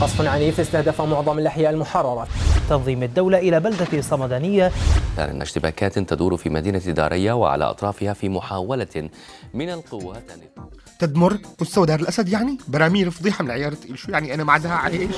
قصف عنيف استهدف معظم الأحياء المحررة. تنظيم الدولة إلى بلدة صمدانية. أن اشتباكات تدور في مدينة دارية وعلى أطرافها في محاولة من القوات أن تدمر مستوى دار الأسد يعني؟ براميل فضيحه من العيار الثقيل شو؟ يعني أنا معدها عايش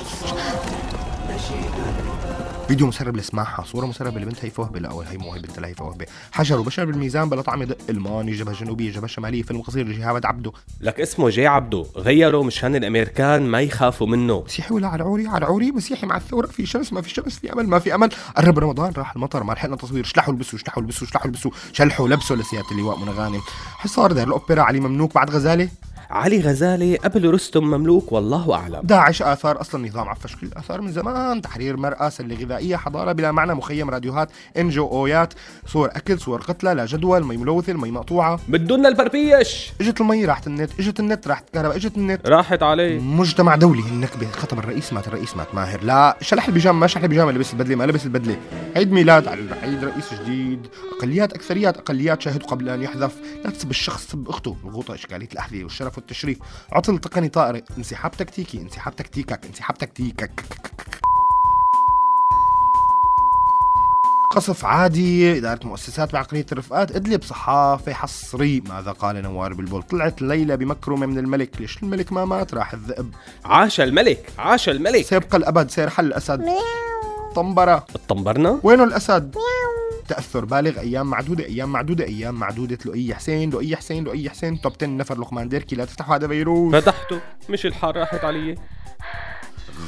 فيديو مسرب لسماحها صورة مسربة لبنت هيفا وهبة لا هي مو هي بنت هيفا وهبة. حجر بشر بالميزان بلا طعم يدق الماني جبهة جنوبية جبهة شمالية فيلم قصير لجهاد عبده لك اسمه جاي عبده غيروا مشان الأمريكان ما يخافوا منه. مسيحي ولا علوي علوي مسيحي مع الثورة. في شمس ما في شمس في أمل ما في أمل. قرب رمضان راح المطر. ما لحقنا تصوير. شلحوا البسوا شلحوا البسوا شلحوا البسوا. شلحوا لبسوا لسيادة اللواء منى غانم. حصار دار الأوبرا علي مملوك بعد غزالة. علي غزالي قبل رستم مملوك والله أعلم. داعش آثار أصلا نظام عفش كل الآثار من زمان. تحرير مرأة سلة غذائية حضارة بلا معنى مخيم راديوهات NGO يات صور أكل صور قتلى لا جدول مي ملوثة المي مقطوعة. بدنا البربيش. إجت المي راحت النت إجت النت راحت الكهرباء إجت النت. راحت عليه مجتمع دولي النكبة خطب الرئيس مات الرئيس مات ماهر. لا شلح البيجامة ما شلح البيجامة لبس البدلة ما لبس البدلة. عيد ميلاد على عيد رئيس جديد. أقليات أكثريات أقليات شاهدوا قبل أن يحذف. لا تسب الشخص سب أخته. الغوطة إشكالية الأحذية والشرف والتشريف عطل تقني طائري انسحاب تكتيكي. انسحاب تكتيكك. انسحاب تكتيكك. قصف عادي. إدارة مؤسسات بعقلية الرفقات. إدلب صحافة حصري. ماذا قال نوار بالبول؟ طلعت ليلى بمكرمة من الملك. ليش الملك ما مات؟ راح الذئب. عاش الملك. عاش الملك. سيبقى الأبد. سيرحل الأسد. طنبرة. اطنبرنا وينه الأسد؟ تأثر بالغ أيام معدودة أيام معدودة أيام معدودة. لؤي حسين لؤي حسين لؤي حسين. توب 10 نفر لقمان ديركي. لا تفتحوا هذا فيروس فتحته. مش الحال راحت علي.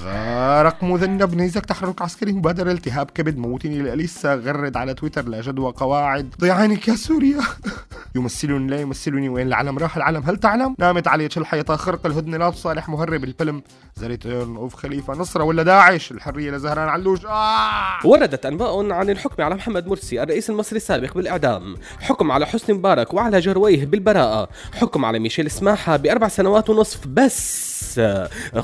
غارق مذنب. نيزك تحرك عسكري مبادرة التهاب كبد موتني لأليسا. غرد على تويتر لا جدوى قواعد. ضيعانك يا سوريا يمثلني لا يمثلني وين العلم راح؟ العلم هل تعلم؟ نامت علي الحيطة خرق الهدنة لا تصالح مهرب الفيلم. the return of خليفة نصرة ولا داعش؟ الحرية لزهران علوش. آه! وردت أنباء عن الحكم على محمد مرسي الرئيس المصري السابق بالإعدام. حكم على حسني مبارك وعلى جرويه بالبراءة. حكم على ميشيل سماحة بأربع سنوات ونصف بس.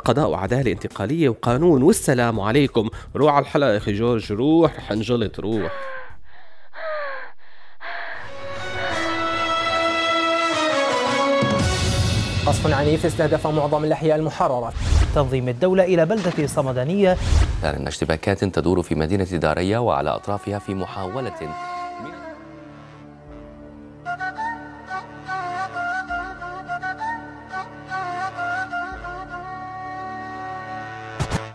قضاء وعدالة انتقالية وقانون والسلام عليكم. روح على الحلقة أخي جورج روح رح انجلط روح. قصف عنيف استهدف معظم الأحياء المحررة. تنظيم الدولة إلى بلدة صمدانية. أن اشتباكات تدور في مدينة دارية وعلى أطرافها في محاولة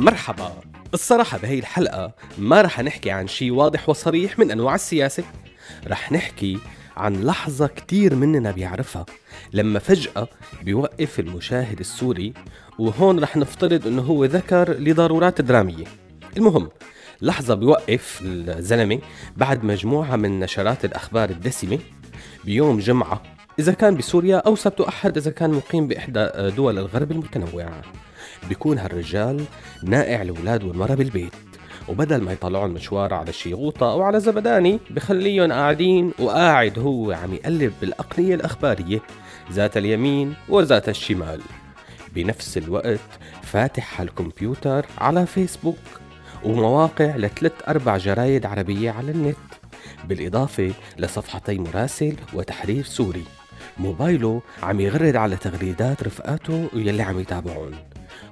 مرحبا. الصراحة بهي الحلقة ما رح نحكي عن شي واضح وصريح من أنواع السياسة. رح نحكي عن لحظة كتير مننا بيعرفها لما فجأة بيوقف المشاهد السوري وهون رح نفترض إنه هو ذكر لضرورات درامية. المهم لحظة بيوقف الزلمة بعد مجموعة من نشرات الأخبار الدسمة بيوم جمعة إذا كان بسوريا أو سبت أحد إذا كان مقيم بإحدى دول الغرب المتنوعة. بيكون هالرجال نائع الأولاد والمرة بالبيت. وبدل ما يطلعون مشوار على شي غوطة أو على زبداني بخليهم قاعدين وقاعد هو عم يقلب بالأقنية الأخبارية ذات اليمين وذات الشمال. بنفس الوقت فاتح الكمبيوتر على فيسبوك ومواقع لثلاث أربع جرايد عربية على النت بالإضافة لصفحتي مراسل وتحرير سوري. موبايله عم يغرد على تغريدات رفقاته يلي عم يتابعون.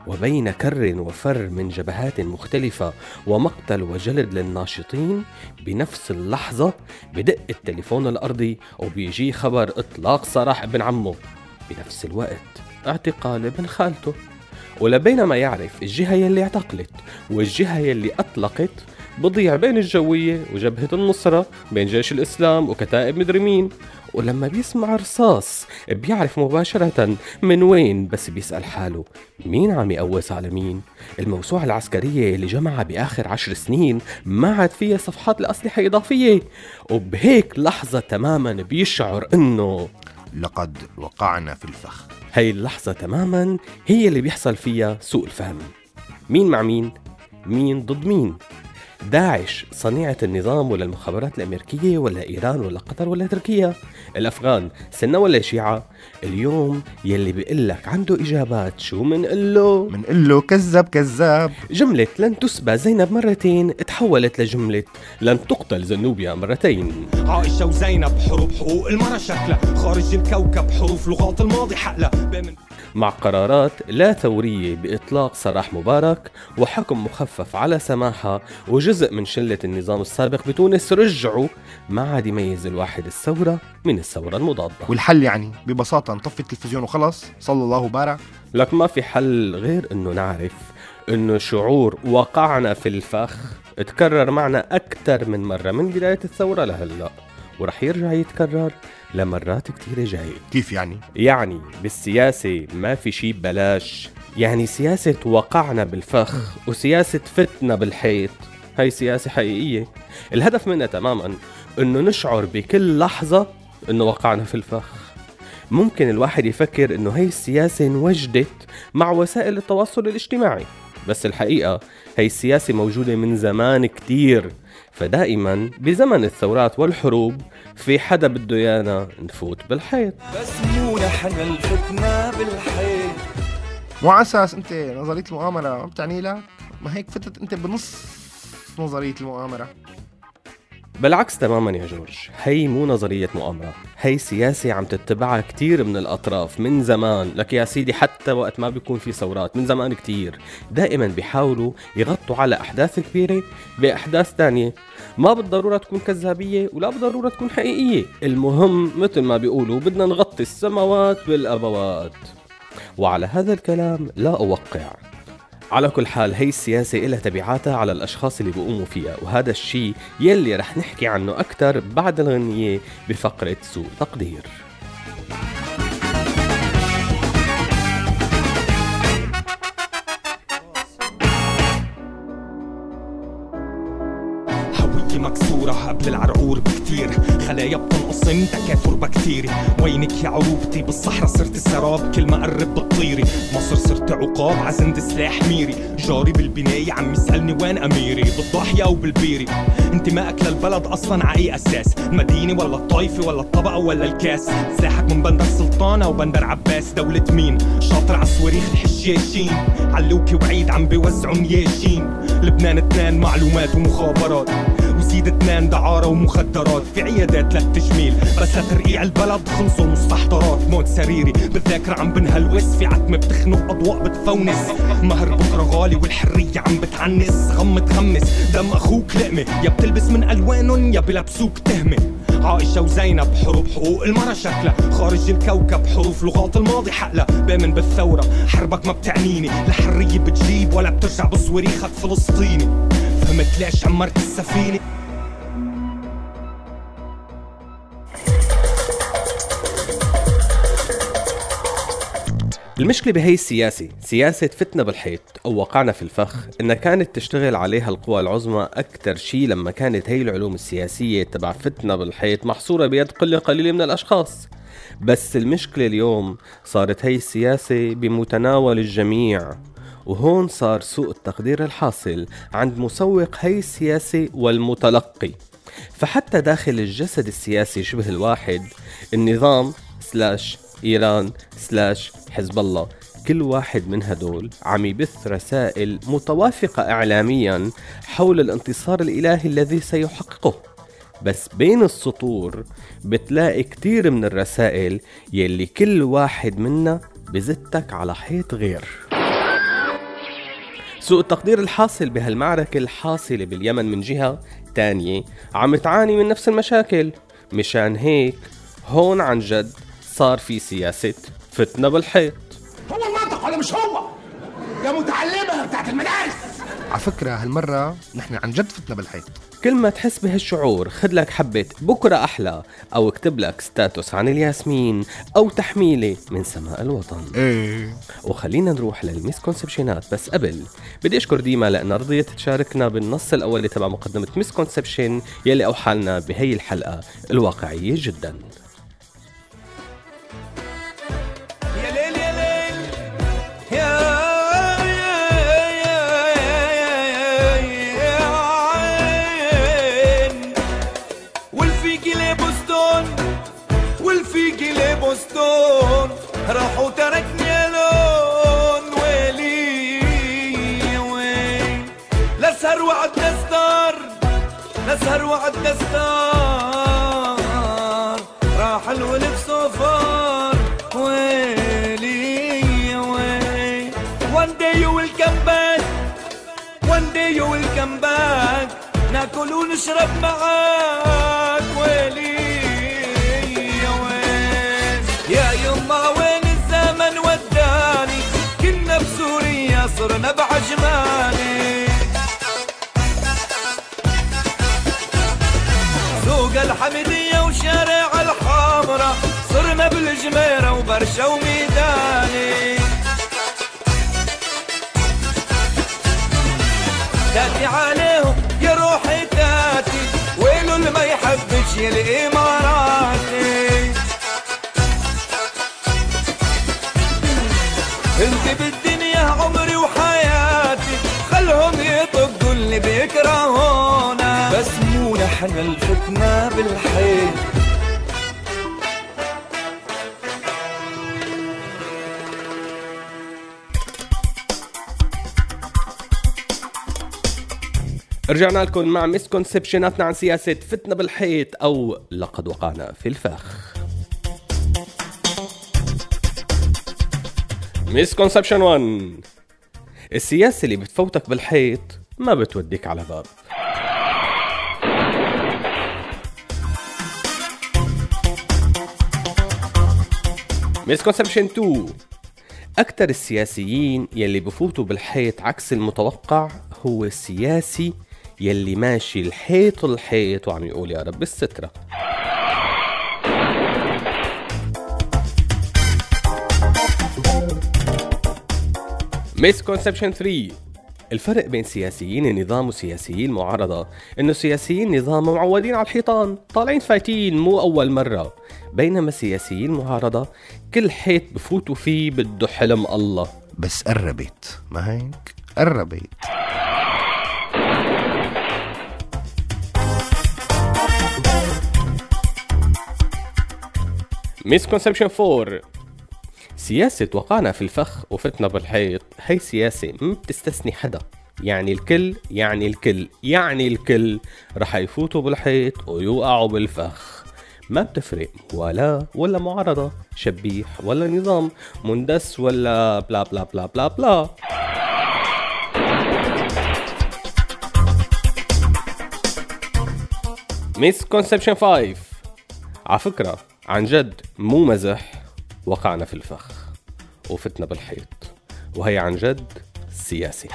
وبين كر وفر من جبهات مختلفة ومقتل وجلد للناشطين بنفس اللحظة بدق التليفون الأرضي وبيجي خبر إطلاق سراح ابن عمه بنفس الوقت. اعتقال ابن خالته. ولبينما يعرف الجهة يلي اعتقلت والجهة يلي أطلقت بضيع بين الجوية وجبهة النصرة بين جيش الإسلام وكتائب مدري مين. ولما بيسمع رصاص بيعرف مباشرة من وين بس بيسأل حاله مين عم يقوس على مين الموسوعة العسكرية اللي جمعها بآخر عشر سنين ما عاد فيها صفحات لأسلحة إضافية. وبهيك لحظة تماما بيشعر إنه لقد وقعنا في الفخ. هاي اللحظة تماما هي اللي بيحصل فيها سوء الفهم. مين مع مين؟ مين ضد مين؟ داعش صنيعة النظام ولا المخابرات الأمريكية ولا إيران ولا قطر ولا تركيا؟ الأفغان سنة ولا شيعة؟ اليوم يلي بيقول لك عنده إجابات شو منقول له له كذاب كذاب. جملة لن تسبى زينب مرتين تحولت لجملة لن تقتل زنوبيا مرتين. عائشة وزينب حروب حقوق المرأة شكلها خارج الكوكب حروف لغات الماضي بمن مع قرارات لا ثورية بإطلاق سراح مبارك وحكم مخفف على سماحة وجزء من شلة النظام السابق بتونس رجعوا ما عاد يميز الواحد الثورة من الثورة المضادة. والحل يعني ببساطة نطفي التلفزيون وخلص صلى الله وبارك. لك ما في حل غير إنه نعرف إنه شعور وقعنا في الفخ تكرر معنا أكثر من مرة من بداية الثورة لهلأ. ورح يرجع يتكرر لمرات كتيرة جاية. كيف يعني؟ يعني بالسياسة ما في شي ببلاش. يعني سياسة وقعنا بالفخ وسياسة فتنا بالحيط. هاي سياسة حقيقية. الهدف منها تماما إنه نشعر بكل لحظة إنه وقعنا في الفخ. ممكن الواحد يفكر إنه هي السياسة انوجدت مع وسائل التواصل الاجتماعي. بس الحقيقة هي السياسة موجودة من زمان كتير. فدائما بزمن الثورات والحروب في حدا بده يانا نفوت بالحيط. بس مو نحن الفتنة بالحيط. مو على أساس أنت نظرية المؤامرة ما بتعني لك؟ ما هيك فتت أنت بنص نظرية المؤامرة. بالعكس تماما يا جورج هي مو نظرية مؤامرة هي سياسة عم تتبعها كتير من الأطراف من زمان. لك يا سيدي حتى وقت ما بيكون في ثورات من زمان كتير. دائما بيحاولوا يغطوا على أحداث كبيرة بأحداث تانية. ما بالضرورة تكون كذابية ولا بالضرورة تكون حقيقية. المهم مثل ما بيقولوا بدنا نغطي السماوات بالأبوات وعلى هذا الكلام لا أوقع. على كل حال هي السياسة إلها تبعاتها على الأشخاص اللي بيقوموا فيها وهذا الشيء يلي رح نحكي عنه أكثر بعد الغنية بفقرة سوء تقدير. هوية مكسورة قبل العرقور بكتير. خلايا بتنقسم تكاثر بكتيري وينك يا عروبتي بالصحراء صرت السراب. كل ما قرب بتطيري مصر صرت عقاب. عزند سلاح ميري. جاري بالبناية. عم يسألني وين أميري؟ بالضاحية أو بالبيري. انتمائك للبلد أصلا على أي أساس. المدينة ولا الطائفة ولا الطبقة ولا الكاس. سلاحك من بندر سلطانة وبندر عباس. دولة مين؟ شاطر على الصواريخ الحشاشين علوكي وعيد عم بيوزعوا نياشين لبنان اثنين معلومات ومخابرات. وزيد اثنين دعارة ومخدرات. في عيادات للتجميل بس لترقيع البلد خلصوا المستحضرات موت سريري. بالذاكرة عم بنهلوس في عتمة بتخنق أضواء بتفونس. مهر بكرة غالي والحرية عم بتعنس. غم تغمس دم أخوك لقمة. يا بتلبس من ألوانن يا بلبسوك تهمة. عائشة وزينب حروب حقوق المرأة شكلها. خارج الكوكب حروف لغات الماضي حقلها. بامن بالثورة. حربك ما بتعنيني. لحرية بتجيب ولا بترجع بصواريخك فلسطيني. فهمت ليش عمرت السفينة؟ المشكلة بهي السياسة سياسة فتنا بالحيط أو وقعنا في الفخ إنها كانت تشتغل عليها القوى العظمى أكثر شيء لما كانت هي العلوم السياسية تبع فتنا بالحيط محصورة بيد قلة قليلة من الأشخاص. بس المشكلة اليوم صارت هي السياسة بمتناول الجميع وهون صار سوء التقدير الحاصل عند مسوق هي السياسة والمتلقي. فحتى داخل الجسد السياسي شبه الواحد النظام سلاش إيران سلاش حزب الله. كل واحد من هدول عم يبث رسائل متوافقة إعلاميا حول الانتصار الإلهي الذي سيحققه. بس بين السطور بتلاقي كتير من الرسائل يلي كل واحد منا بزتك على حيط غير. سوء التقدير الحاصل بهالمعركة الحاصلة باليمن من جهة تانية عم تعاني من نفس المشاكل. مشان هيك هون عن جد صار في سياسة فتنة بالحيط. هو المنطق ولا مش هو؟ يا متعلمة بتاعت المدارس. على فكرة هالمرة نحن عن جد فتنا بالحيط. كل ما تحس بهالشعور خد لك حبة بكرة أحلى أو اكتب لك ستاتوس عن الياسمين أو تحميلة من سماء الوطن. إيه. وخلينا نروح للميسكونسبشنات. بس قبل بدي أشكر ديما لانها رضيت تشاركنا بالنص الأولي تبع مقدمة ميسكونسبشن يلي اوحى لنا بهي الحلقة الواقعية جدا. لا سهر وعدنا ستار لا سهر وعدنا ستار راح الولف صفار ويلي. وين One day you will come back One day you will come back. ناكل ونشرب معاك ويلي وين يا يما وين الزمن وداني؟ كنا بسوريا صرنا بعجماني بالجميرة وبرشا وميداني تاتي عليهم يا روحي تاتي ويلو اللي ما يحبش الإماراتي. انت بالدنيا عمري وحياتي خلهم يطقوا اللي بيكرهونا. بس مو نحن الفتنة بالحيط رجعنا لكم مع مسكونسبشناتنا عن سياسة فتنة بالحيط أو لقد وقعنا في الفخ. misconception 1 السياسة اللي بتفوتك بالحيط ما بتوديك على باب. misconception 2 أكثر السياسيين يلي بفوتوا بالحيط عكس المتوقع هو السياسي يلي ماشي الحيط الحيط وعم يقول يا رب السترة. مسكونسبشن 3 الفرق بين سياسيين النظام وسياسيي المعارضة إنه سياسيي النظام معودين على الحيطان طالعين فايتين مو أول مرة. بينما سياسيي المعارضة كل حيط بفوتوا فيه بده حلم الله. بس قربت ما هيك؟ قربت. مسكونسبشن 4 سياسة وقعنا في الفخ وفتنا بالحيط. هي سياسة ما بتستثني حدا. يعني الكل يعني الكل يعني الكل رح يفوتوا بالحيط ويوقعوا بالفخ. ما بتفرق. ولا ولا معارضة شبيح ولا نظام مندس ولا بلا بلا بلا بلا بلا. misconception 5 على فكرة عن جد مو مزح وقعنا في الفخ وفتنا بالحيط وهي عن جد سياسي.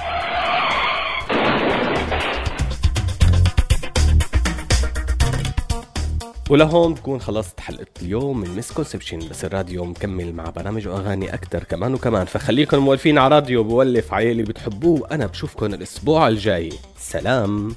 ولهون بكون خلصت حلقة اليوم من misconception بس الراديو مكمل مع برامج وأغاني أكتر كمان وكمان. فخليكم مولفين على راديو بولف عيالي بتحبوه وأنا بشوفكم الأسبوع الجاي. سلام.